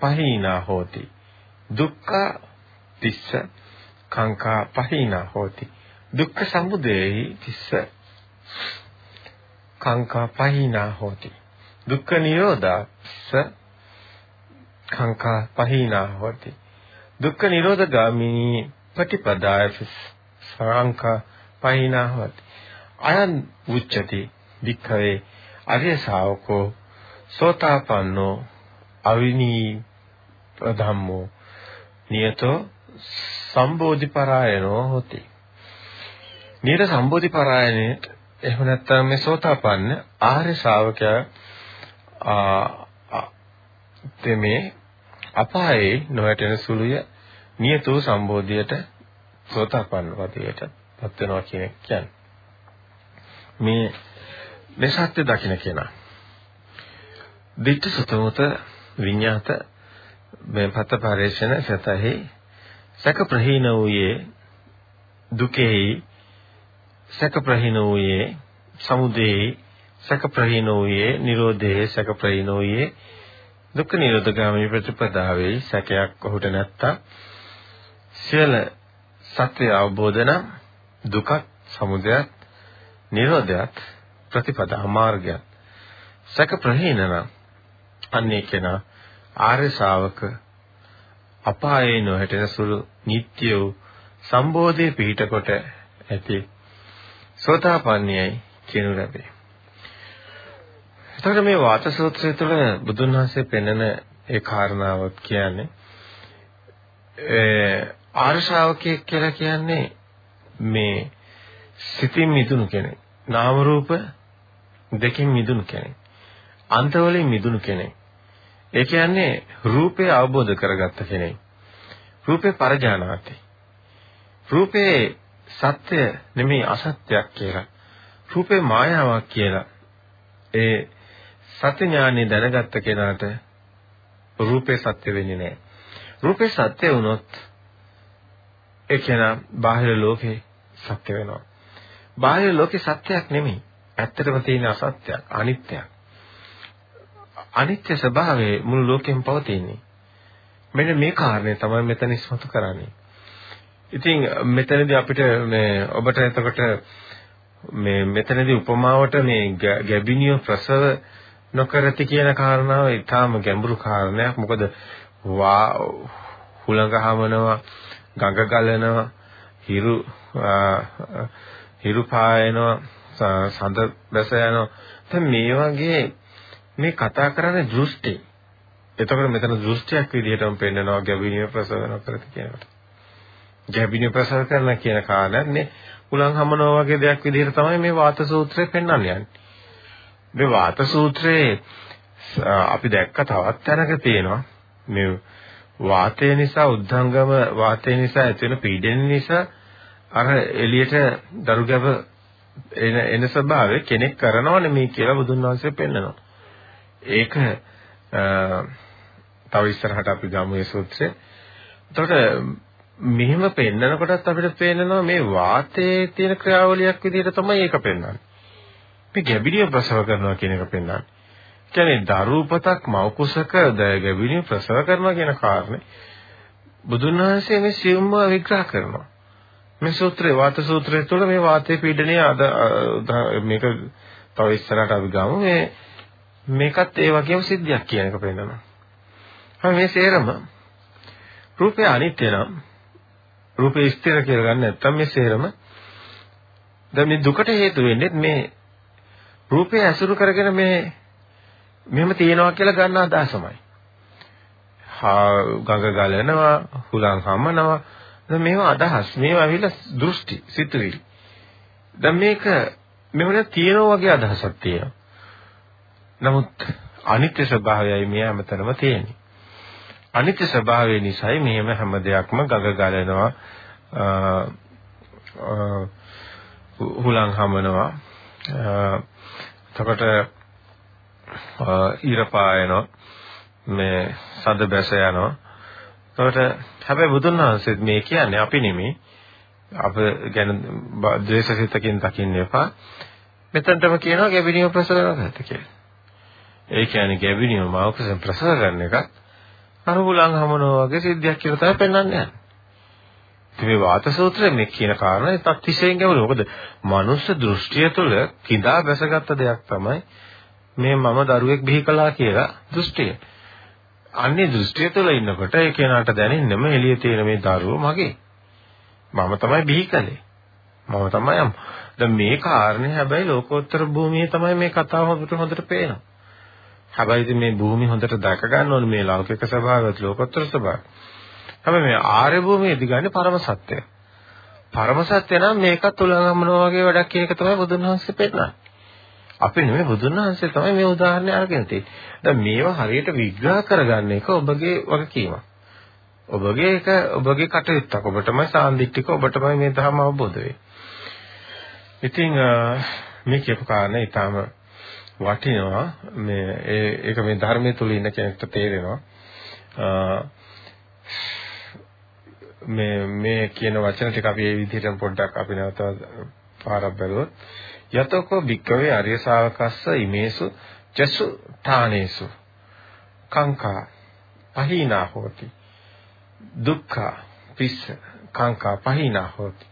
පහීනා හෝති දුක්ඛ තිස්ස කංකා පහීනා හෝති දුක්ඛ සමුදයෙහි තිස්ස කංකා පහීනා හෝති දුක්ඛ නිරෝධස්ස කංකා පහීනා හෝති දුක්ඛ නිරෝධ ගාමිනී ප්‍රතිපදාය සංඛා පහීනා හෝති අයං උච්චති වික්ඛවේ අරිය ශාවකෝ සෝතාපන්නෝ අවිනී ධම්මෝ නියතෝ සම්බෝධි පරායනෝ හොති. නියත සම්බෝධි පරායනේ එහෙම නැත්නම් මේ සෝතාපන්න ආර්ය ශ්‍රාවකයා තෙමේ අපායේ නොවැටෙන සුළුය නියතෝ සම්බෝධියට සෝතාපන්න පදයට පත් වෙනවා කියන එක කියන්නේ. මේ මේ සත්‍ය දකින්න කෙනා. දිට්ඨ සතමත විඤ්ඤාත මේ පත පරිශන සතහි සක ප්‍රහීන වූයේ දුකෙහි සක ප්‍රහීන වූයේ සමුදේ සක ප්‍රහීන වූයේ නිරෝධයේ සක ප්‍රහීන වූයේ දුක්ඛ නිරෝධ ගාමී ප්‍රතිපදාවේ සැකයක් ඔහුට නැත්තම් සියල සත්‍ය අවබෝධ නම් දුකක් සමුදයත් නිරෝධයත් ප්‍රතිපදා මාර්ගයත් සක ප්‍රහීන නම් අන්නේ කෙනා ආර්ය ශාවක අපායේ නොහැටෙන සුළු නිට්ටය වූ සම්බෝධයේ පිහිට කොට ඇති සෝතාපන්නයයි කියනු ලැබේ. එතකොට මේ වාත සූත්‍රය තුළ බුදුන් වහන්සේ පෙන්වන ඒ කාරණාව කියන්නේ ඒ ආර්ය ශ්‍රාවකයෙක් කියලා කියන්නේ මේ සිතින් මිදුණු කෙනෙක්. නාම රූප දෙකෙන් මිදුණු කෙනෙක්. අන්තවලින් මිදුණු කෙනෙක්. ඒ කියන්නේ රූපය අවබෝධ කරගත්ත කෙනෙක්. රූපේ පරජානාති. රූපේ සත්‍ය නෙමෙයි අසත්‍යයක් කියලා. රූපේ මායාවක් කියලා. ඒ සත්‍ය ඥානෙ දැනගත්ත කෙනාට රූපේ සත්‍ය වෙන්නේ නැහැ. රූපේ සත්‍ය වුණොත් ඒ කෙනා බාහිර ලෝකේ සත්‍ය වෙනවා. බාහිර ලෝකේ සත්‍යයක් නෙමෙයි. ඇත්තටම තියෙන අසත්‍යයක්, අනිත්‍යයක්. අනිත්‍ය ස්වභාවය මුළු ලෝකෙම පවතින්නේ. මෙන්න මේ කාරණේ තමයි මෙතන ඉස්මතු කරන්නේ. ඉතින් මෙතනදී අපිට මේ ඔබට එතකොට මේ මෙතනදී උපමාවට මේ ගැබිනිය ප්‍රසව නොකරති කියන කාරණාව ඊටාම ගැඹුරු කාරණයක්. මොකද හුළඟ හමනවා, ගඟ ගලනවා, හිරු හිරු පායනවා, සඳ බැස යනවා. දැන් මේ වගේ මේ කතා කරන්නේ දෘෂ්ටි. එතකොට මෙතන දෘෂ්ටියක් විදිහටම පෙන්නනවා ගැබිනිය ප්‍රසව නොකරති කියනකොට. ගැබිනිය ප්‍රසව කරන කියන කාරණානේ උලන් හමනවා වගේ දෙයක් විදිහට තමයි මේ වාත සූත්‍රය පෙන්වන්නේ යන්නේ. මේ වාත සූත්‍රයේ අපි දැක්ක තවත් තැනක තියෙනවා මේ වාතය නිසා උද්ධංගම වාතය නිසා ඇති වෙන පීඩන නිසා අර එළියට දරු ගැබ එන එන ස්වභාවය කෙනෙක් කරනවනේ මේ කියලා බුදුන් වහන්සේ පෙන්නනවා. ඒක තව ඉස්සරහට අපි ගමු මේ සූත්‍රය. එතකොට මෙහෙම පෙන්නකොටත් අපිට පේනවා මේ වාතයේ තියෙන ක්‍රියාවලියක් විදිහට තමයි ඒක පෙන්වන්නේ. මේ ගැබිනිය ප්‍රසව කරනවා කියන එක පෙන්වන්නේ. කියන්නේ දරුපතක් මව කුසක ගැබිනිය ප්‍රසව කරනවා කියන කාරණේ බුදුන් වහන්සේ මේ සියුම්ව විග්‍රහ කරනවා. මේ සූත්‍රේ වාත සූත්‍රය තුළ මේ වාතයේ පීඩනය අද මේක තව ඉස්සරහට අපි ගමු. මේ මේකත් ඒ වගේම සිද්ධියක් කියන එක පෙන්නනවා. හැම මේ සේරම රූපය අනිත්‍ය නම් රූපේ ස්ථිර කියලා ගන්න නැත්නම් මේ සේරම දැන් මේ දුකට හේතු වෙන්නේ මේ රූපේ ඇසුරු කරගෙන මේ මෙහෙම තියෙනවා කියලා ගන්න අදහසමයි. හා ගඟ ගලනවා, හුලං හමනවා. දැන් මේව අදහස්, මේව ඇවිල්ලා දෘෂ්ටි, සිතුවිලි. දැන් මේක මෙවන තියෙනවා වගේ අදහසක් තියෙනවා. නමුත් අනිත්‍ය ස්වභාවයයි මේ හැමතැනම තියෙන්නේ. අනිත්‍ය ස්වභාවය නිසායි මෙහෙම හැම දෙයක්ම ගග ගලනවා හුලං හමනවා එතකොට ඊර පායනවා මේ සඳ බැස යනවා එතකොට හැබැයි බුදුන් වහන්සේත් මේ කියන්නේ අපි නෙමෙයි අප ගැන ද්වේෂසිතකින් දකින්න එපා. මෙතනටම කියනවා ගැබිනිය ප්‍රසව කරගත්ත කියලා. ඒ කියන්නේ ගැබිනිය මාවකසෙන් ප්‍රසව කරන එකත් අරුහුලන් හමනවා වගේ සිද්ධියක් කියලා තමයි පෙන්වන්නේ යන්නේ. ඉතින් මේ වාත සූත්‍රයේ මේ කියන කාරණා ඒත් අතිශයින් ගැඹුරු. මොකද මනුස්ස දෘෂ්ටිය තුළ කිඳා බැසගත් දෙයක් තමයි මේ මම දරුවෙක් බිහි කළා කියලා දෘෂ්ටිය. අන්නේ දෘෂ්ටිය තුළ ඉන්නකොට ඒ කෙනාට දැනෙන්නම එළියේ තියෙන මේ දරුවෝ මගේ. මම තමයි බිහි කළේ. මම තමයි දැන් මේ කාරණේ හැබැයි ලෝකෝත්තර භූමියේ තමයි මේ කතාව හොඳට හොඳට පේනවා. හැබැයි ඉතින් මේ භූමිය හොඳට දැක ගන්න ඕනේ මේ ලෞකික ස්වභාවයත් ලෝකෝත්තර ස්වභාවය. හැබැයි මේ ආර්ය භූමියේදී ගන්නේ පරම සත්‍යය. පරම සත්‍ය නම් මේකත් උලංගමනවා වගේ වැඩක් කියන එක තමයි බුදුන් වහන්සේ පෙන්නන්නේ. අපි නෙමෙයි බුදුන් වහන්සේ තමයි මේ උදාහරණය අරගෙන තියෙන්නේ. දැන් මේවා හරියට විග්‍රහ කරගන්න එක ඔබගේ වගකීමක්. ඔබගේ එක ඔබගේ කටයුත්තක්. ඔබටමයි සාන්දිටික ඔබටමයි මේ ධර්ම අවබෝධ වෙන්නේ. ඉතින් මේ කියපු කාරණේ ඊටාම වටිනවා. මේ ඒක මේ ධර්මයේ තුල ඉන්න කෙනෙක්ට තේරෙනවා. මේ මේ කියන වචන ටික අපි මේ විදිහටම පොඩ්ඩක් අපි නැවත පාරක් බැලුවොත් යතෝකෝ භික්කවේ අරිය ශාවකස්ස ඉමේසු චසු ඨානේසු. කංකා පහීනා හෝති. දුක්ඛ පිස්ස කංකා පහීනා හෝති.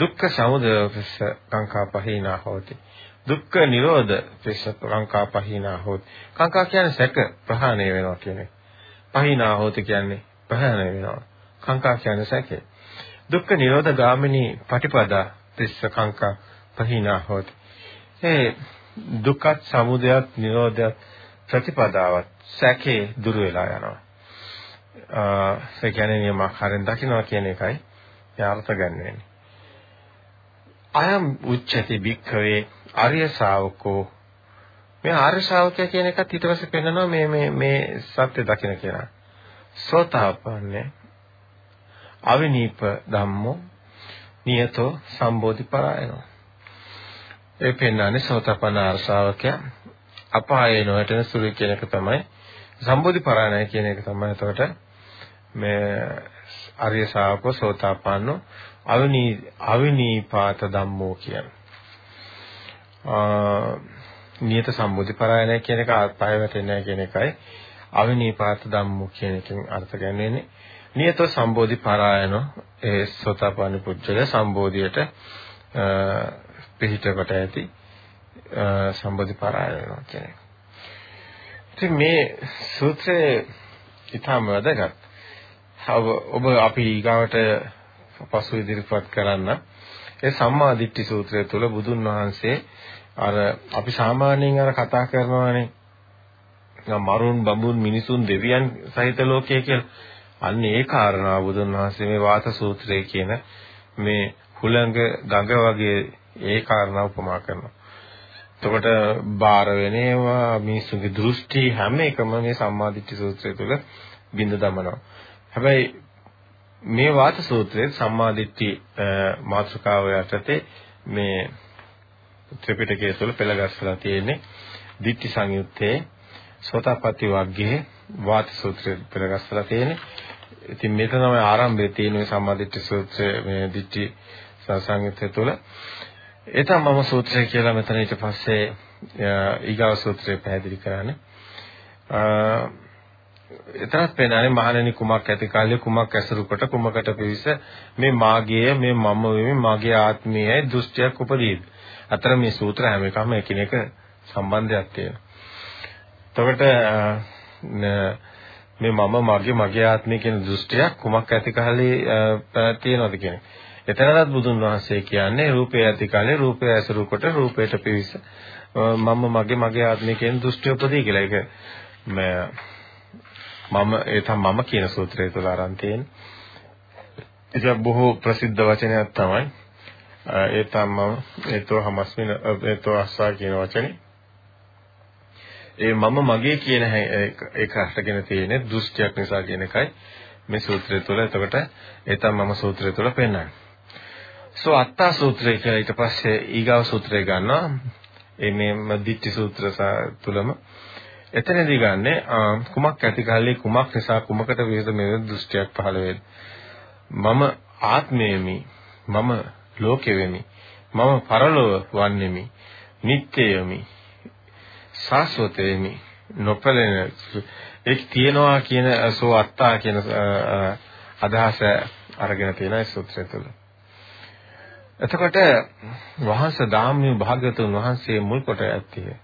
දුක්ඛ සමුදය පිස්ස කංකා පහීනා හෝති. දුක්ඛ නිරෝධ පිස්ස කංකා පහීනා හෝති. කංකා කියන්නේ සැක ප්‍රහාණය වෙනවා කියන්නේ පහීනා හෝති කියන්නේ ප්‍රහාණය වෙනවා. කාංකා කියන්නේ සැකේ. දුක්ඛ නිරෝධ ගාමිනී පටිපදා තිස්ස කාංකා පහිනා හොති. ඒ දුක්ඛ සමුදයත් නිරෝධයත් ප්‍රතිපදාවත් සැකේ දුර වෙලා යනවා. ඒ කියන්නේ නියමාකාරයෙන් දකින්නවා කියන එකයි යාර්ථ ගන්න වෙන්නේ. අයම් උච්චති භික්ඛවේ ආර්ය ශාවකෝ මේ ආර්ය ශාවකයා කියන එකත් ඊට පස්සේ පෙන්නනවා මේ මේ මේ සත්‍ය දකින්න කියලා. සෝතාපන්නේ අවිනීප ධම්මෝ නියතෝ සම්බෝධි පරායනෝ ඒ පෙන්වන්නේ සෝතපන්න අරසාවකයා අපායේ නොයටන සුළු කියන එක තමයි. සම්බෝධි පරායනයි කියන එක තමයි. එතකොට මේ ආර්ය ශාවකෝ සෝතාපන්නෝ අවිනී අවිනීපාත ධම්මෝ කියන්නේ නියත සම්බෝධි පරායනයි කියන එක ආත්පය වැටෙන්නේ කියන එකයි. අවිනීපාත ධම්මෝ කියන එකෙන් අර්ථ ගන්නන්නේ. නියත සම්බෝධි පරායන ඒ සෝතාපන්න පුජ්‍යල සම්බෝධියට පිහිට කොට ඇති සම්බෝධි පරායන කියන්නේ. ඉතින් මේ සූත්‍රයේ ඊටම වැදගත්. ඔබ අපි ඊගාවට පසු ඉදිරිපත් කරන්න ඒ සම්මා දිට්ඨි සූත්‍රය තුල බුදුන් වහන්සේ අර අපි සාමාන්‍යයෙන් අර කතා කරනවානේ මරුන් බඹුන් මිනිසුන් දෙවියන් සහිත ලෝකය කියලා අන්න ඒ කාරණාව බුදුන් වහන්සේ මේ වාත සූත්‍රයේ කියන මේ හුළඟ ගඟ වගේ ඒ කාරණාව උපමා කරනවා. එතකොට බාර වෙනේවා මිනිසුන්ගේ දෘෂ්ටි හැම එකම මේ සම්මාදිට්ඨි සූත්‍රය තුළ බිඳ දමනවා. හැබැයි මේ වාත සූත්‍රයේ සම්මාදිට්ඨි මාතෘකාව යටතේ මේ ත්‍රිපිටකය තුළ පෙළගස්සලා තියෙන්නේ දිට්ඨි සංයුත්තේ සෝතාපට්ටි වග්ගයේ වාත සූත්‍රය පෙළගස්සලා තියෙන්නේ ඉතින් මේක තමයි ආරම්භයේ තියෙන මේ සම්මාදිට්ඨි සූත්‍රය මේ දිට්ඨි සංසංගිතය තුළ ඒ තමයි මම සූත්‍රය කියලා මෙතන ඊට පස්සේ ඊගාව සූත්‍රය පැහැදිලි කරන්නේ. එතරම් පේනනේ මහණෙනි කුමක් ඇති කාලේ කුමක් ඇසුරු කොට කුමකට පිවිස මේ මාගේ මේ මම වෙමි මාගේ ආත්මයයි දෘෂ්ටියක් උපදීද. අතර මේ සූත්‍ර හැම එකම එකිනෙක සම්බන්ධයක් තියෙනවා. එතකොට මේ මම මගේ මගේ ආත්මය කියන දෘෂ්ටියක් කුමක් ඇති කාලේ තියෙනවද කියන එතනවත් බුදුන් වහන්සේ කියන්නේ රූපය ඇති කාලේ රූපය ඇසුරු කොට රූපයට පිවිස මම මගේ මගේ ආත්මය කියන දෘෂ්ටිය උපදී කියලා. ඒක මම ඒ තමයි මම කියන සූත්‍රය තුළ අරන් තියෙන්නේ. ඒක බොහෝ ප්‍රසිද්ධ වචනයක් තමයි. ඒ තමයි ඒතෝ හමස්මින ඒතෝ අස්සා කියන වචනේ. ඒ මම මගේ කියන එක අර්ථගෙන තියෙන්නේ දෘෂ්ටියක් නිසා කියන එකයි මේ සූත්‍රය තුළ එතකොට ඒ තමයි මම සූත්‍රය තුළ පෙන්නන්නේ. සෝ අත්තා සූත්‍රය කියලා ඊට පස්සේ ඊගාව සූත්‍රය ගන්නවා. ඒ මේ දිට්ඨි සූත්‍ර තුළම එතනදී ගන්නෙ කුමක් ඇති කල්ලි කුමක් නිසා කුමකට විරුද්ධ මේ දෘෂ්ටියක් පහළ වෙන්නේ. මම ආත්මයේමි මම ලෝකෙ වෙමි. මම පරලෝව වන්නෙමි. නිත්‍යයමි. සාස්වත වෙමි. නොපැලෙන ඒක තියනවා කියන සෝ අත්තා කියන අදහස අරගෙන තියෙනවා ඒ සූත්‍රය තුළ. එතකොට වහන්සේ ධාම්මිය භාග්‍යතුන් වහන්සේ මුල් කොට ඇත්තේ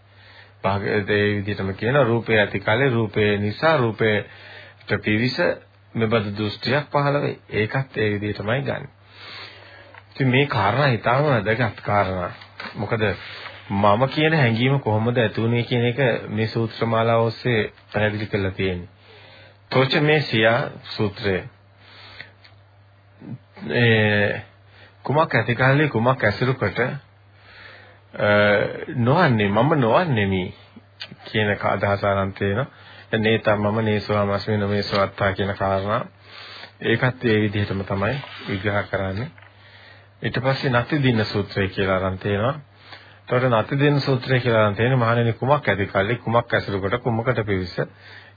භාග්‍යයේ විදිහටම කියන රූපේ ඇති කලේ රූපේ නිසා රූපේට පිවිස මෙබඳු දෘෂ්ටියක් පහළ වෙයි. ඒකත් ඒ විදිහටමයි ගන්න. ඉතින් මේ කාරණා හිතාම වැදගත් කාරණා. මොකද මම කියන හැඟීම කොහොමද ඇති වුනේ කියන එක මේ සූත්‍ර මාලාව ඔස්සේ පැහැදිලි කරලා තියෙන්නේ. තෝච මේ සියා සූත්‍රය ඒ කුමක් ඇති කාලේ කුමක් ඇසුරු කොට නොවන්නේ මම නොවන්නේමි කියන අදහස අරන් තියෙනවා. නේතම් මම නේසෝමස්මි නමේසවත්තා කියන කාරණා ඒකත් ඒ විදිහටම තමයි විග්‍රහ කරන්නේ. ඊට පස්සේ නැති දින සූත්‍රය කියලා අරන් තියෙනවා. එතකොට නැති දින සූත්‍රය කියලා අරන් තියෙන්නේ මහණෙනි කුමක් ඇති කල්ලි කුමක් ඇසුරු කොට කුමකට පිවිස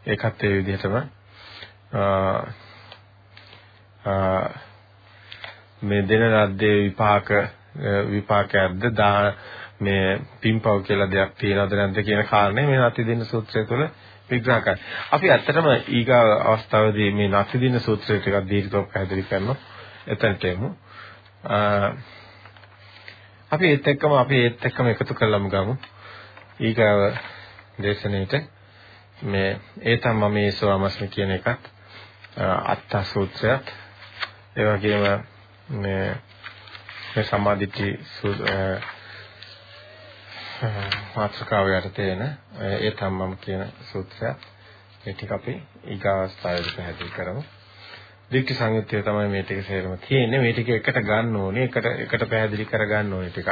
ඒකත් ඒ විදිහටම මේ දෙන රද්දේ විපාක විපාකයක්ද දා මේ පින්පව් කියලා දෙයක් තියනවද නැද්ද කියන කාරණේ මේ නැති දින සූත්‍රය තුළ විග්‍රහ කරයි. අපි ඇත්තටම ඊගා අවස්ථාවේදී මේ නැති දින සූත්‍රය ටිකක් දීර්ඝව පැහැදිලි කරනවා. එතනට එමු. අපි ඒත් එක්කම අපි ඒත් එක්කම එකතු කරලම ගමු. ඊගාව දේශනෙට මේ ඒ තමයි මේ සෝමස්මි කියන එකත් අත්ත සූත්‍රයත් ඒ වගේම මේ මේ සමාධිටි මාත්‍රකාව යටතේ එන ඒ තමම කියන සූත්‍රය මේ ටික අපි ඊගාවස්ථාවේදී පැහැදිලි කරමු. දික්ටි සංයුත්තේ තමයි මේ ටික සේරම තියෙන්නේ. මේ ටික එකට ගන්න ඕනේ. එකට එකට පැහැදිලි කර ගන්න ඕනේ ටිකක්.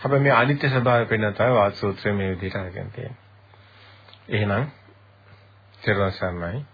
හැබැයි මේ අනිත්‍ය ස්වභාවය පෙන්න තමයි වාද සූත්‍රය මේ විදිහට අරගෙන තියෙන්නේ. එහෙනම් චිරවසන්නයි